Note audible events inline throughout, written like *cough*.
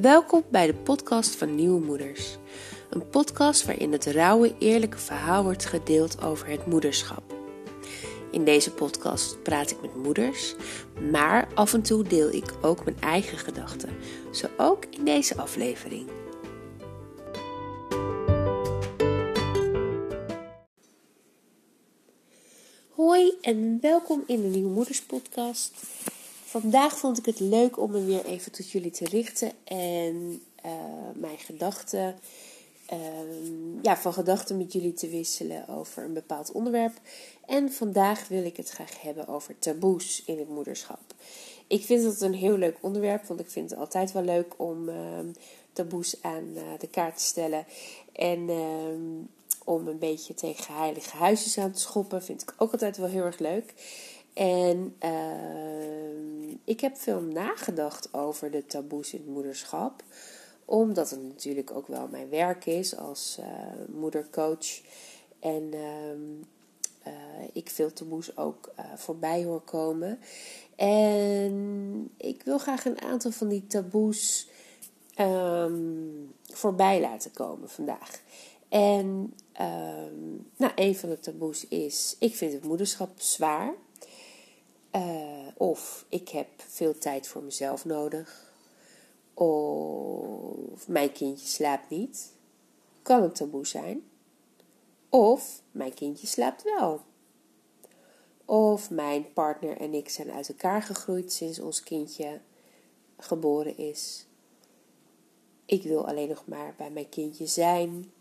Welkom bij de podcast van Nieuwe Moeders. Een podcast waarin het rauwe, eerlijke verhaal wordt gedeeld over het moederschap. In deze podcast praat ik met moeders, maar af en toe deel ik ook mijn eigen gedachten, zo ook in deze aflevering. Hoi en welkom in de Nieuwe Moeders podcast. Vandaag vond ik het leuk om me weer even tot jullie te richten en uh, mijn gedachten, uh, ja, van gedachten met jullie te wisselen over een bepaald onderwerp. En vandaag wil ik het graag hebben over taboes in het moederschap. Ik vind dat een heel leuk onderwerp, want ik vind het altijd wel leuk om uh, taboes aan eh, de kaart te stellen. En ehm, om een beetje tegen heilige huisjes aan te schoppen, vind ik ook altijd wel heel erg leuk. En uh, ik heb veel nagedacht over de taboes in het moederschap. Omdat het natuurlijk ook wel mijn werk is als uh, moedercoach. En uh, ik veel taboes ook eh, voorbij hoor komen. En ik wil graag een aantal van die taboes um, voorbij laten komen vandaag. En nou, een van de taboes is: ik vind het moederschap zwaar. Uh, of ik heb veel tijd voor mezelf nodig. Of mijn kindje slaapt niet. Kan een taboe zijn. Of mijn kindje slaapt wel. Of mijn partner en ik zijn uit elkaar gegroeid sinds ons kindje geboren is. Ik wil alleen nog maar bij mijn kindje zijn.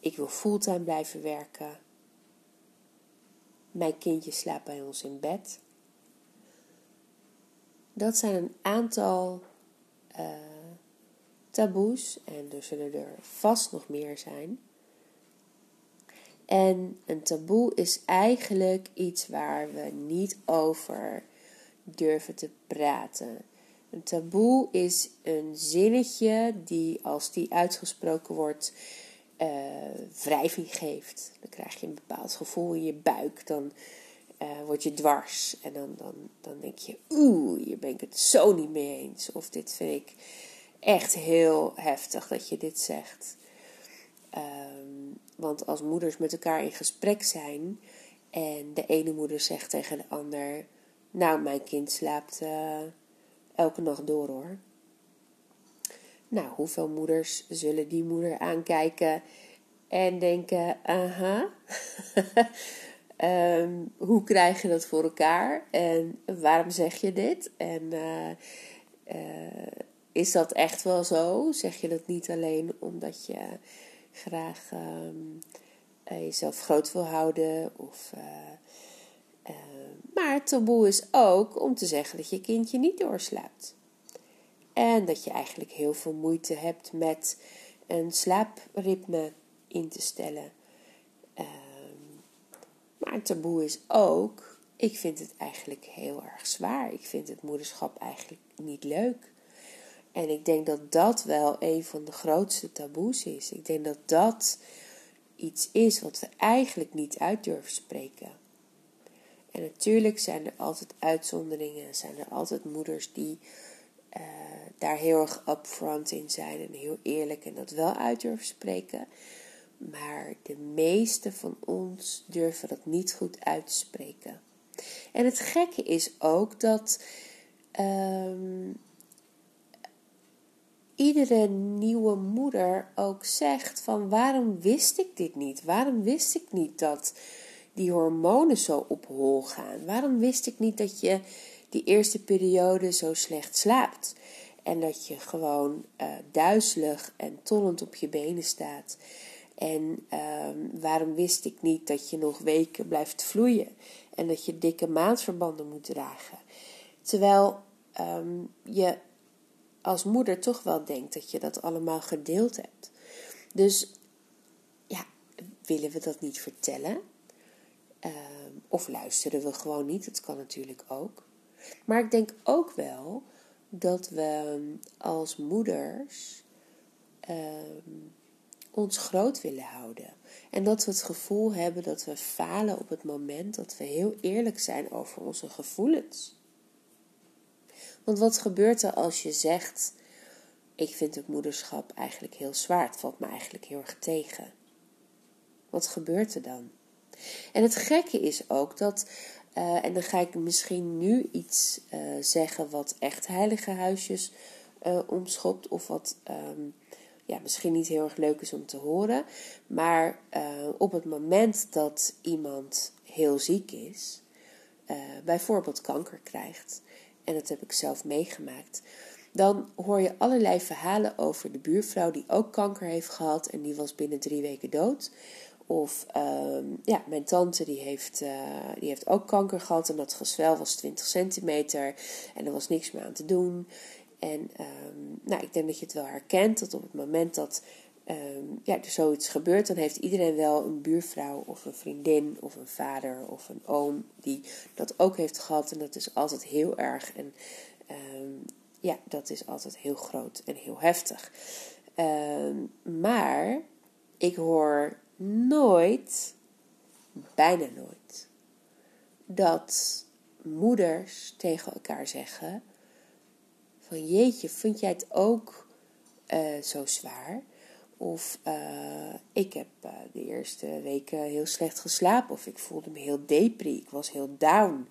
Ik wil fulltime blijven werken. Mijn kindje slaapt bij ons in bed. Dat zijn een aantal uh, taboes en er zullen er vast nog meer zijn. En een taboe is eigenlijk iets waar we niet over durven te praten. Een taboe is een zinnetje die, als die uitgesproken wordt, uh, wrijving geeft. Dan krijg je een bepaald gevoel in je buik. Dan uh, word je dwars. En dan, dan, dan denk je, oeh, hier ben ik het zo niet mee eens. Of dit vind ik echt heel heftig dat je dit zegt. Um, want als moeders met elkaar in gesprek zijn en de ene moeder zegt tegen de ander: Nou, mijn kind slaapt uh, elke nacht door hoor. Nou, hoeveel moeders zullen die moeder aankijken en denken: Aha, um, hoe krijg je dat voor elkaar en waarom zeg je dit? En uh, uh, is dat echt wel zo? Zeg je dat niet alleen omdat je graag um, jezelf groot wil houden? Of, maar taboe is ook om te zeggen dat je kindje niet doorslaapt. En dat je eigenlijk heel veel moeite hebt met een slaapritme in te stellen. Maar een taboe is ook, ik vind het eigenlijk heel erg zwaar. Ik vind het moederschap eigenlijk niet leuk. En ik denk dat dat wel een van de grootste taboes is. Ik denk dat dat iets is wat we eigenlijk niet uit durven spreken. En natuurlijk zijn er altijd uitzonderingen, zijn er altijd moeders die uh, daar heel erg upfront in zijn en heel eerlijk en dat wel uit durven spreken. Maar de meeste van ons durven dat niet goed uit te spreken. En het gekke is ook dat um, iedere nieuwe moeder ook zegt van waarom wist ik dit niet? Waarom wist ik niet dat die hormonen zo op hol gaan? Waarom wist ik niet dat je die eerste periode zo slecht slaapt? En dat je gewoon uh, duizelig en tollend op je benen staat. En um, waarom wist ik niet dat je nog weken blijft vloeien en dat je dikke maandverbanden moet dragen? Terwijl um, je als moeder toch wel denkt dat je dat allemaal gedeeld hebt. Dus ja, willen we dat niet vertellen? Um, of luisteren we gewoon niet? Dat kan natuurlijk ook. Maar ik denk ook wel dat we als moeders ons groot willen houden. En dat we het gevoel hebben dat we falen op het moment dat we heel eerlijk zijn over onze gevoelens. Want wat gebeurt er als je zegt: ik vind het moederschap eigenlijk heel zwaar. Het valt me eigenlijk heel erg tegen. Wat gebeurt er dan? En het gekke is ook dat, uh, en dan ga ik misschien nu iets uh, zeggen wat echt heilige huisjes uh, omschopt, of wat um, ja, misschien niet heel erg leuk is om te horen. Maar op het moment dat iemand heel ziek is, bijvoorbeeld kanker krijgt, en dat heb ik zelf meegemaakt, dan hoor je allerlei verhalen over de buurvrouw die ook kanker heeft gehad en die was binnen drie weken dood. Of uh, ja, mijn tante die heeft, uh, die heeft ook kanker gehad en dat gezwel was 20 centimeter en er was niks meer aan te doen. En um, nou, ik denk dat je het wel herkent dat op het moment dat um, ja, er zoiets gebeurt, dan heeft iedereen wel een buurvrouw of een vriendin of een vader of een oom die dat ook heeft gehad. En dat is altijd heel erg. En um, ja, dat is altijd heel groot en heel heftig. maar ik hoor nooit, bijna nooit, dat moeders tegen elkaar zeggen: van jeetje, vind jij het ook uh, zo zwaar? Of uh, ik heb uh, de eerste weken heel slecht geslapen. Of ik voelde me heel depri. Ik was heel down.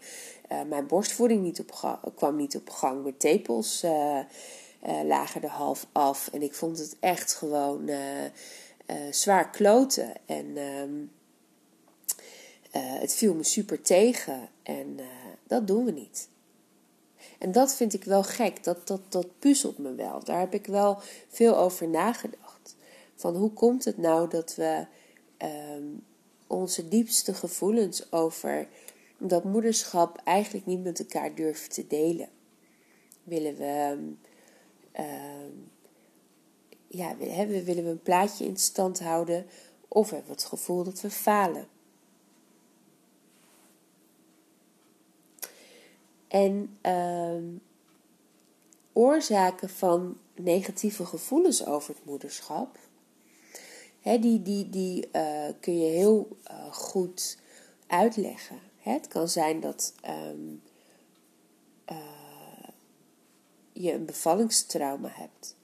mijn borstvoeding niet op kwam niet op gang. Mijn tepels lagen er half af. En ik vond het echt gewoon zwaar kloten. En uh, het viel me super tegen. En dat doen we niet. En dat vind ik wel gek. Dat, dat, dat puzzelt me wel. Daar heb ik wel veel over nagedacht. Van hoe komt het nou dat we um, onze diepste gevoelens over dat moederschap eigenlijk niet met elkaar durven te delen? Willen we. Um, ja, willen we een plaatje in stand houden of hebben we het gevoel dat we falen. En uh, oorzaken van negatieve gevoelens over het moederschap, hè, die, die, die uh, kun je heel uh, goed uitleggen. Het kan zijn dat um, uh, je een bevallingstrauma hebt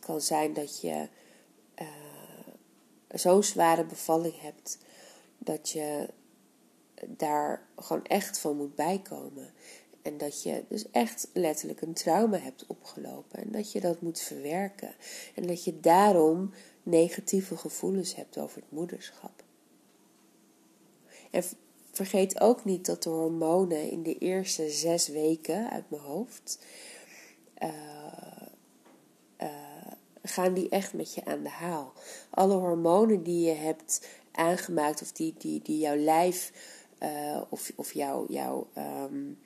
kan zijn dat je zo'n zware bevalling hebt dat je daar gewoon echt van moet bijkomen. En dat je dus echt letterlijk een trauma hebt opgelopen. En dat je dat moet verwerken. En dat je daarom negatieve gevoelens hebt over het moederschap. En vergeet ook niet dat de hormonen in de eerste zes weken uit mijn hoofd. Uh, gaan die echt met je aan de haal. Alle hormonen die je hebt aangemaakt of die, die, die jouw lijf uh, of, of jouw, jouw, um,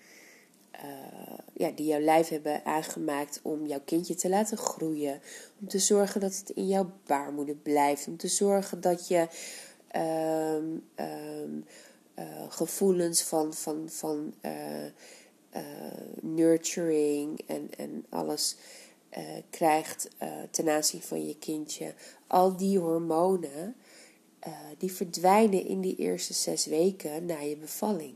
uh, ja, die jouw lijf hebben aangemaakt om jouw kindje te laten groeien. Om te zorgen dat het in jouw baarmoeder blijft. Om te zorgen dat je um, um, uh, gevoelens van, van, van nurturing en, en alles krijgt ten aanzien van je kindje. Al die hormonen, die verdwijnen in die eerste zes weken na je bevalling.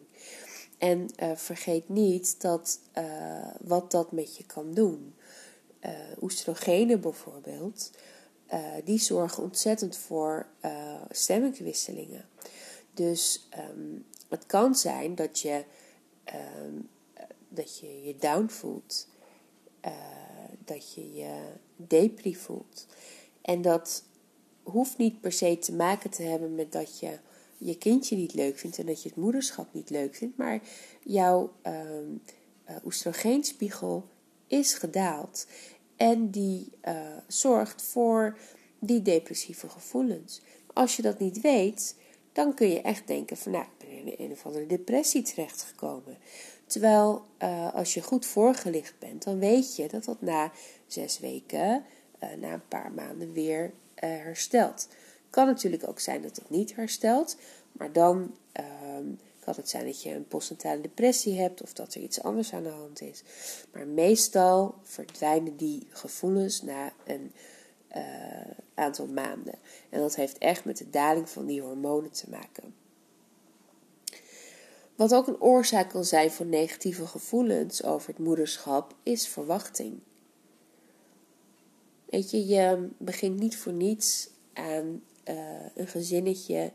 En vergeet niet dat, wat dat met je kan doen. oestrogenen bijvoorbeeld, die zorgen ontzettend voor stemmingwisselingen. Dus um, het kan zijn dat je, um, dat je je down voelt dat je je depri voelt. En dat hoeft niet per se te maken te hebben met dat je je kindje niet leuk vindt en dat je het moederschap niet leuk vindt, maar jouw uh, oestrogeenspiegel is gedaald en die uh, zorgt voor die depressieve gevoelens. Als je dat niet weet, dan kun je echt denken van nou, ik ben in een of andere depressie terechtgekomen. Terwijl uh, als je goed voorgelicht bent, dan weet je dat dat na zes weken, na een paar maanden weer herstelt. Kan natuurlijk ook zijn dat het niet herstelt, maar dan ehm, kan het zijn dat je een postnatale depressie hebt of dat er iets anders aan de hand is. Maar meestal verdwijnen die gevoelens na een aantal maanden. En dat heeft echt met de daling van die hormonen te maken. Wat ook een oorzaak kan zijn voor negatieve gevoelens over het moederschap is verwachting. Weet je, je begint niet voor niets aan uh, een gezinnetje.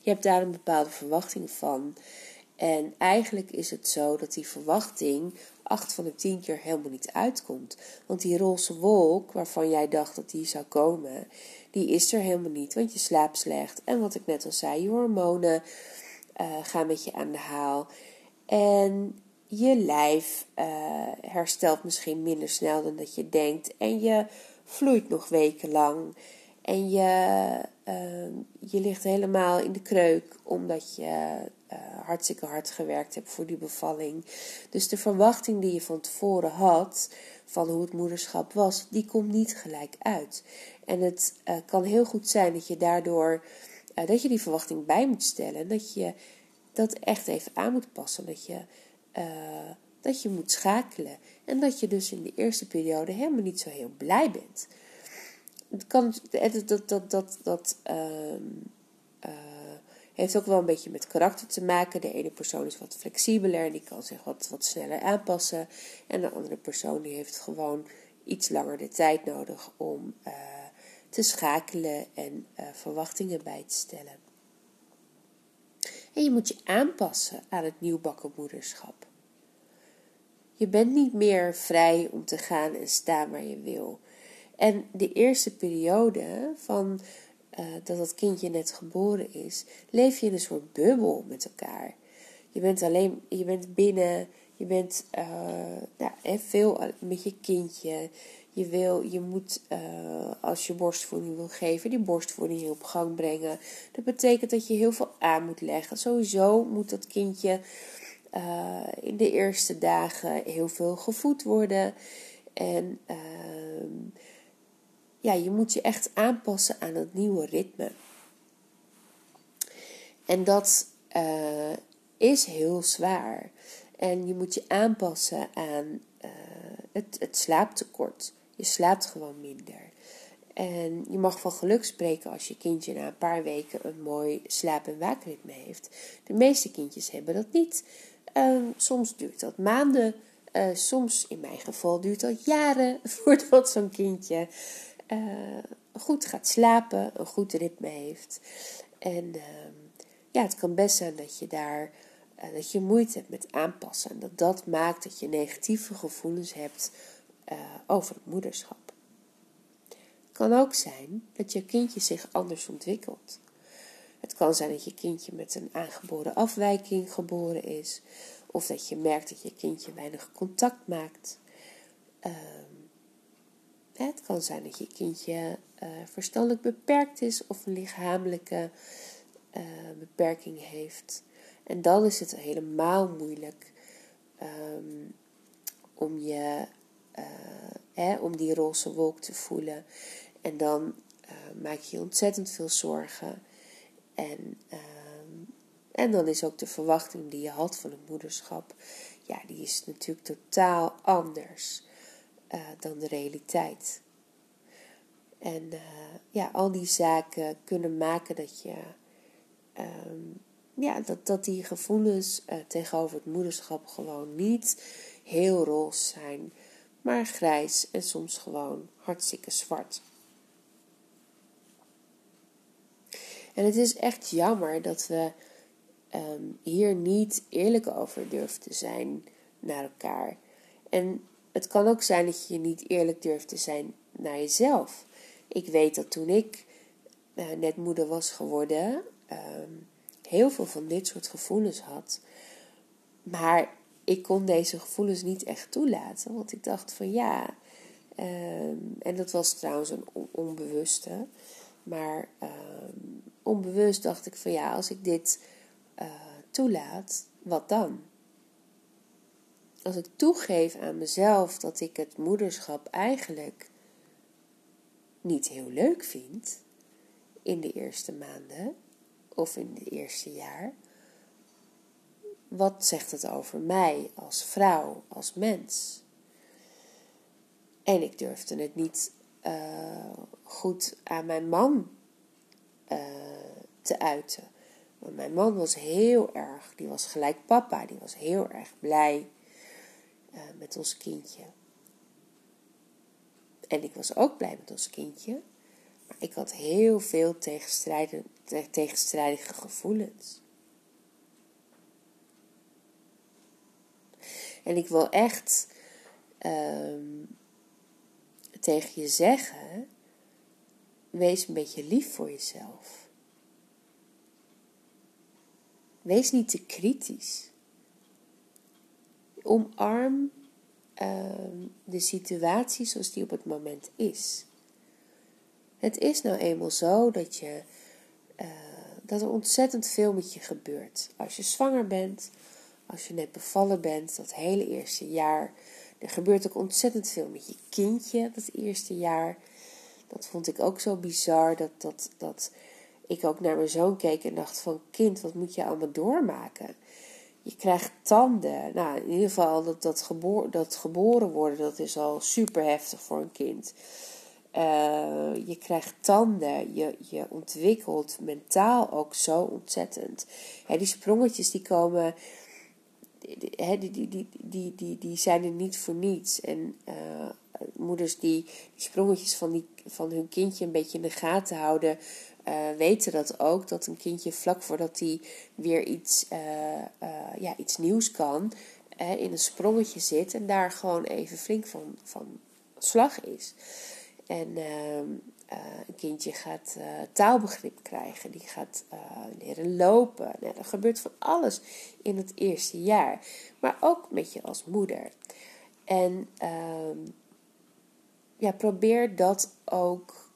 Je hebt daar een bepaalde verwachting van. En eigenlijk is het zo dat die verwachting acht van de tien keer helemaal niet uitkomt. Want die roze wolk waarvan jij dacht dat die zou komen, die is er helemaal niet. Want je slaapt slecht. En wat ik net al zei, je hormonen uh, gaan met je aan de haal. En je lijf uh, herstelt misschien minder snel dan dat je denkt. En je vloeit nog wekenlang. En je, je ligt helemaal in de kreuk omdat je uh, hartstikke hard gewerkt hebt voor die bevalling. Dus de verwachting die je van tevoren had van hoe het moederschap was, die komt niet gelijk uit. En het uh, kan heel goed zijn dat je daardoor dat je die verwachting bij moet stellen. Dat je dat echt even aan moet passen. Dat je, dat je moet schakelen. En dat je dus in de eerste periode helemaal niet zo heel blij bent het kan, dat, dat, dat, dat um, uh, heeft ook wel een beetje met karakter te maken. De ene persoon is wat flexibeler en die kan zich wat, wat sneller aanpassen. En de andere persoon die heeft gewoon iets langer de tijd nodig om uh, te schakelen en uh, verwachtingen bij te stellen. En je moet je aanpassen aan het nieuwbakken moederschap. Je bent niet meer vrij om te gaan en staan waar je wil. En de eerste periode van uh, dat dat kindje net geboren is, leef je in een soort bubbel met elkaar. Je bent alleen, je bent binnen, je bent uh, nou, veel met je kindje. Je, wil, je moet, uh, als je borstvoeding wil geven, die borstvoeding op gang brengen. Dat betekent dat je heel veel aan moet leggen. Sowieso moet dat kindje in de eerste dagen heel veel gevoed worden. En ja, je moet je echt aanpassen aan het nieuwe ritme. En dat uh, is heel zwaar. En je moet je aanpassen aan uh, het, het slaaptekort. Je slaapt gewoon minder. En je mag van geluk spreken als je kindje na een paar weken een mooi slaap- en waakritme heeft. De meeste kindjes hebben dat niet. Uh, soms duurt dat maanden. Uh, soms, in mijn geval, duurt dat jaren *laughs* voordat zo'n kindje uh, goed gaat slapen, een goed ritme heeft. En ehm, ja, het kan best zijn dat je daar uh, dat je moeite hebt met aanpassen. En dat dat maakt dat je negatieve gevoelens hebt uh, over het moederschap. Het kan ook zijn dat je kindje zich anders ontwikkelt. Het kan zijn dat je kindje met een aangeboren afwijking geboren is. Of dat je merkt dat je kindje weinig contact maakt. Uh, het kan zijn dat je kindje uh, verstandelijk beperkt is of een lichamelijke uh, beperking heeft. En dan is het helemaal moeilijk um, om, je, uh, hè, om die roze wolk te voelen. En dan maak je ontzettend veel zorgen. En, um, en dan is ook de verwachting die je had van het moederschap, ja, die is natuurlijk totaal anders. Uh, dan de realiteit. En uh, ja, al die zaken kunnen maken dat je. Um, ja, dat, dat die gevoelens uh, tegenover het moederschap gewoon niet heel roze zijn, maar grijs en soms gewoon hartstikke zwart. En het is echt jammer dat we um, hier niet eerlijk over durven te zijn naar elkaar. En het kan ook zijn dat je niet eerlijk durft te zijn naar jezelf. Ik weet dat toen ik uh, net moeder was geworden, um, heel veel van dit soort gevoelens had. Maar ik kon deze gevoelens niet echt toelaten, want ik dacht van ja. Um, en dat was trouwens een onbewuste. Maar um, onbewust dacht ik van ja, als ik dit uh, toelaat, wat dan? Als ik toegeef aan mezelf dat ik het moederschap eigenlijk niet heel leuk vind in de eerste maanden of in het eerste jaar, wat zegt het over mij als vrouw, als mens? En ik durfde het niet uh, goed aan mijn man uh, te uiten. Want mijn man was heel erg, die was gelijk papa, die was heel erg blij uh, met ons kindje. En ik was ook blij met ons kindje. Maar ik had heel veel tegenstrijdige gevoelens. En ik wil echt ehm, tegen je zeggen: wees een beetje lief voor jezelf. Wees niet te kritisch. Omarm ehm, de situatie zoals die op het moment is. Het is nou eenmaal zo dat, je, uh, dat er ontzettend veel met je gebeurt. Als je zwanger bent, als je net bevallen bent, dat hele eerste jaar. Er gebeurt ook ontzettend veel met je kindje dat eerste jaar. Dat vond ik ook zo bizar. Dat, dat, dat ik ook naar mijn zoon keek en dacht van kind, wat moet je allemaal doormaken? Je krijgt tanden. Nou, in ieder geval dat, dat, geboor, dat geboren worden, dat is al super heftig voor een kind. Uh, je krijgt tanden, je, je ontwikkelt mentaal ook zo ontzettend. die sprongetjes die komen die, die, die, die, die, die zijn er niet voor niets. En uh, moeders die, die sprongetjes van, die, van hun kindje een beetje in de gaten houden, uh, weten dat ook. Dat een kindje vlak voordat hij weer iets, uh, ja, iets nieuws kan, in een sprongetje zit en daar gewoon even flink van, van slag is. En ehm, uh, een kindje gaat uh, taalbegrip krijgen, die gaat uh, leren lopen. Nou, er gebeurt van alles in het eerste jaar, maar ook met je als moeder. En ehm, ja, probeer dat ook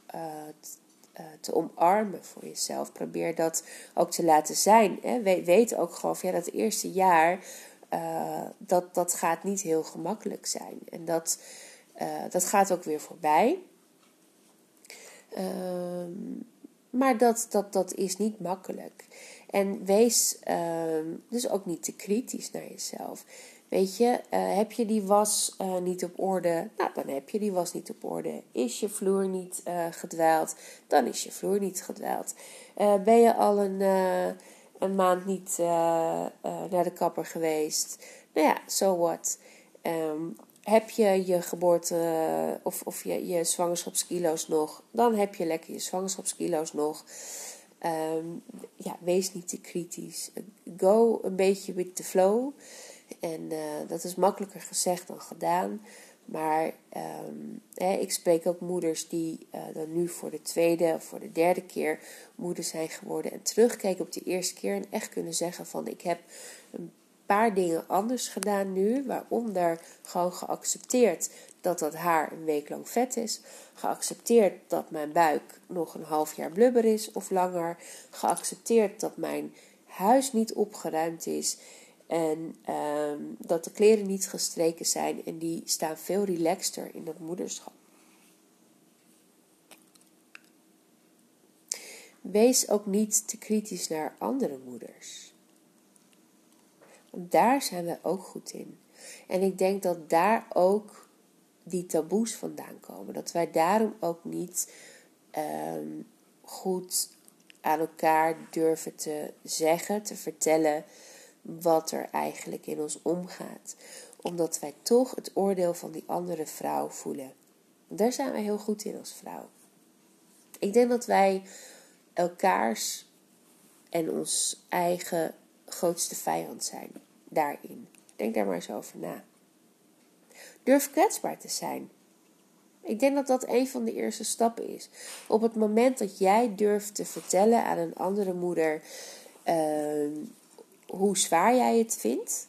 te omarmen voor jezelf. Probeer dat ook te laten zijn. Hè. We, weet ook gewoon van ja, dat eerste jaar, dat, dat gaat niet heel gemakkelijk zijn. En dat, dat gaat ook weer voorbij. Ehm, maar dat, dat, dat is niet makkelijk. En wees ehm, dus ook niet te kritisch naar jezelf. Weet je, uh, heb je die was uh, niet op orde? Nou, dan heb je die was niet op orde. Is je vloer niet uh? Dan is je vloer niet gedwaald. ben je al een, een maand niet naar de kapper geweest? Nou ja, so what? Um, heb je je geboorte of, of je, je zwangerschapskilo's nog, dan heb je lekker je zwangerschapskilo's nog. Ehm, ja, wees niet te kritisch. Go een beetje with the flow. En uh, dat is makkelijker gezegd dan gedaan. Maar um, ik spreek ook moeders die uh, dan nu voor de tweede of voor de derde keer moeder zijn geworden. En terugkijken op die eerste keer en echt kunnen zeggen van ik heb een paar dingen anders gedaan nu, waaronder gewoon geaccepteerd dat dat haar een week lang vet is, geaccepteerd dat mijn buik nog een half jaar blubber is of langer, geaccepteerd dat mijn huis niet opgeruimd is en ehm, dat de kleren niet gestreken zijn en die staan veel relaxter in dat moederschap. Wees ook niet te kritisch naar andere moeders daar zijn we ook goed in. En ik denk dat daar ook die taboes vandaan komen. Dat wij daarom ook niet ehm, goed aan elkaar durven te zeggen, te vertellen wat er eigenlijk in ons omgaat. Omdat wij toch het oordeel van die andere vrouw voelen. Daar zijn wij heel goed in als vrouw. Ik denk dat wij elkaars en ons eigen grootste vijand zijn daarin. Denk daar maar eens over na. Durf kwetsbaar te zijn. Ik denk dat dat een van de eerste stappen is. Op het moment dat jij durft te vertellen aan een andere moeder ehm, hoe zwaar jij het vindt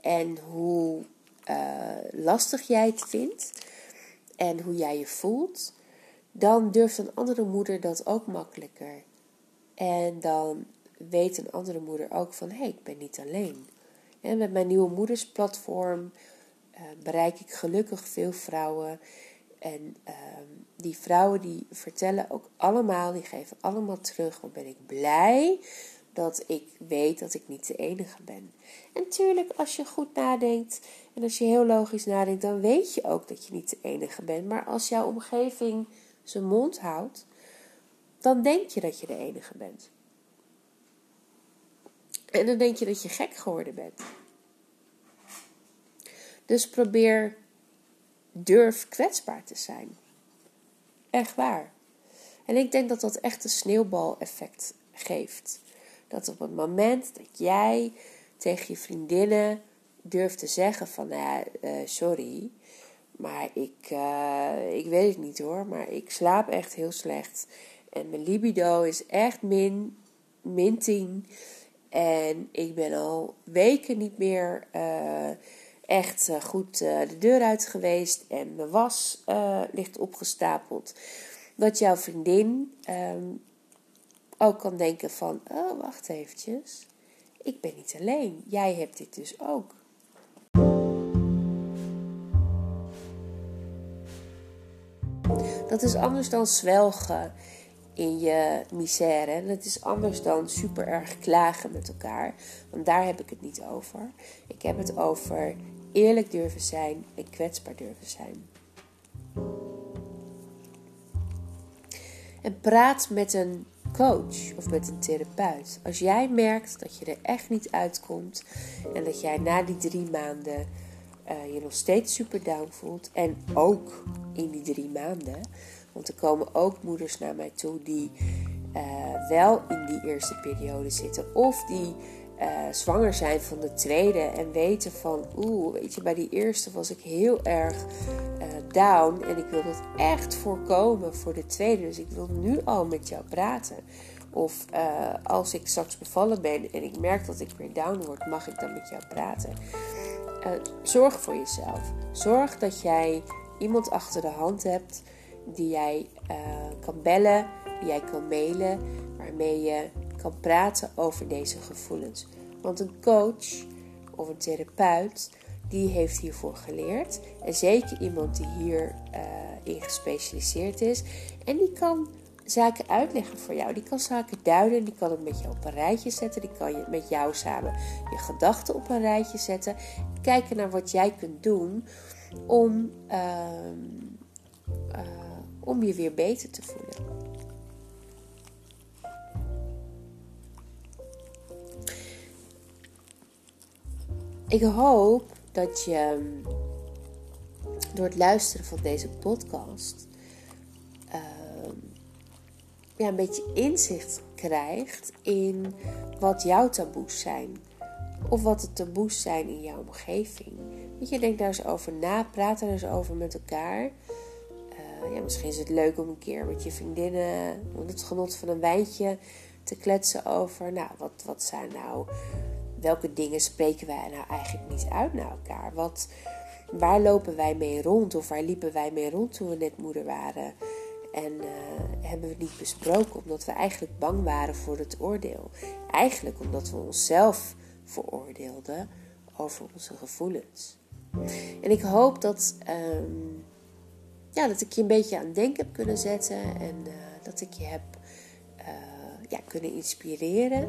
en hoe uh, lastig jij het vindt en hoe jij je voelt, dan durft een andere moeder dat ook makkelijker. En dan weet een andere moeder ook van hé, hey, ik ben niet alleen. En met mijn nieuwe moedersplatform uh, bereik ik gelukkig veel vrouwen. En ehm, die vrouwen die vertellen ook allemaal, die geven allemaal terug. Wat ben ik blij dat ik weet dat ik niet de enige ben. En tuurlijk, als je goed nadenkt en als je heel logisch nadenkt, dan weet je ook dat je niet de enige bent. Maar als jouw omgeving zijn mond houdt, dan denk je dat je de enige bent. En dan denk je dat je gek geworden bent. Dus probeer, durf kwetsbaar te zijn. Echt waar. En ik denk dat dat echt een sneeuwbaleffect geeft. Dat op het moment dat jij tegen je vriendinnen durft te zeggen van, nou ja, uh, sorry, maar ik, uh, ik weet het niet hoor, maar ik slaap echt heel slecht. En mijn libido is echt min, min 10. En ik ben al weken niet meer uh, echt goed de deur uit geweest. En mijn was ligt opgestapeld. Dat jouw vriendin um, ook kan denken van, oh wacht eventjes. Ik ben niet alleen. Jij hebt dit dus ook. Dat is anders dan zwelgen in je misère. Dat is anders dan super erg klagen met elkaar. Want daar heb ik het niet over. Ik heb het over eerlijk durven zijn en kwetsbaar durven zijn. En praat met een coach of met een therapeut. Als jij merkt dat je er echt niet uitkomt en dat jij na die drie maanden uh, je nog steeds super down voelt. En ook in die drie maanden. Want er komen ook moeders naar mij toe die uh, wel in die eerste periode zitten. Of die uh, zwanger zijn van de tweede en weten van, oeh, weet je, bij die eerste was ik heel erg uh, down en ik wil dat echt voorkomen voor de tweede. Dus ik wil nu al met jou praten. Of uh, als ik straks bevallen ben en ik merk dat ik weer down word, mag ik dan met jou praten. zorg voor jezelf. Zorg dat jij iemand achter de hand hebt die jij kan bellen, die jij kan mailen, waarmee je kan praten over deze gevoelens. Want een coach of een therapeut, die heeft hiervoor geleerd. En zeker iemand die hierin uh, in gespecialiseerd is. En die kan zaken uitleggen voor jou. Die kan zaken duiden. Die kan het met je op een rijtje zetten. Die kan je met jou samen je gedachten op een rijtje zetten. Kijken naar wat jij kunt doen om, uh, uh, om je weer beter te voelen. Ik hoop dat je door het luisteren van deze podcast uh, ja, een beetje inzicht krijgt in wat jouw taboes zijn. Of wat de taboes zijn in jouw omgeving. Dat je, denk daar eens over na, praat er eens over met elkaar. Uh, ja, misschien is het leuk om een keer met je vriendinnen, het genot van een wijntje, te kletsen over. Nou, wat, wat zijn nou welke dingen spreken wij nou eigenlijk niet uit naar elkaar? Wat, waar lopen wij mee rond of waar liepen wij mee rond toen we net moeder waren? En uh, hebben we niet besproken omdat we eigenlijk bang waren voor het oordeel. Eigenlijk omdat we onszelf veroordeelden over onze gevoelens. En ik hoop dat, um, ja, dat ik je een beetje aan het denken heb kunnen zetten en uh, dat ik je heb uh, ja, kunnen inspireren.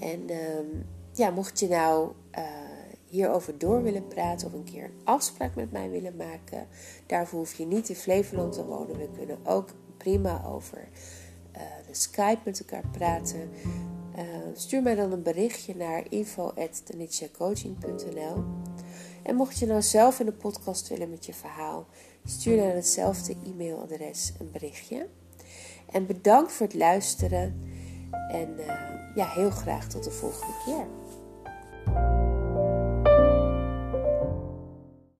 En um, ja, mocht je nou uh, hierover door willen praten of een keer een afspraak met mij willen maken, daarvoor hoef je niet in Flevoland te wonen. We kunnen ook prima over uh, de Skype met elkaar praten. Uh, stuur mij dan een berichtje naar info.tenitshacoaching.nl En mocht je nou zelf in de podcast willen met je verhaal, stuur naar hetzelfde e-mailadres een berichtje. En bedankt voor het luisteren. En ja, heel graag tot de volgende keer.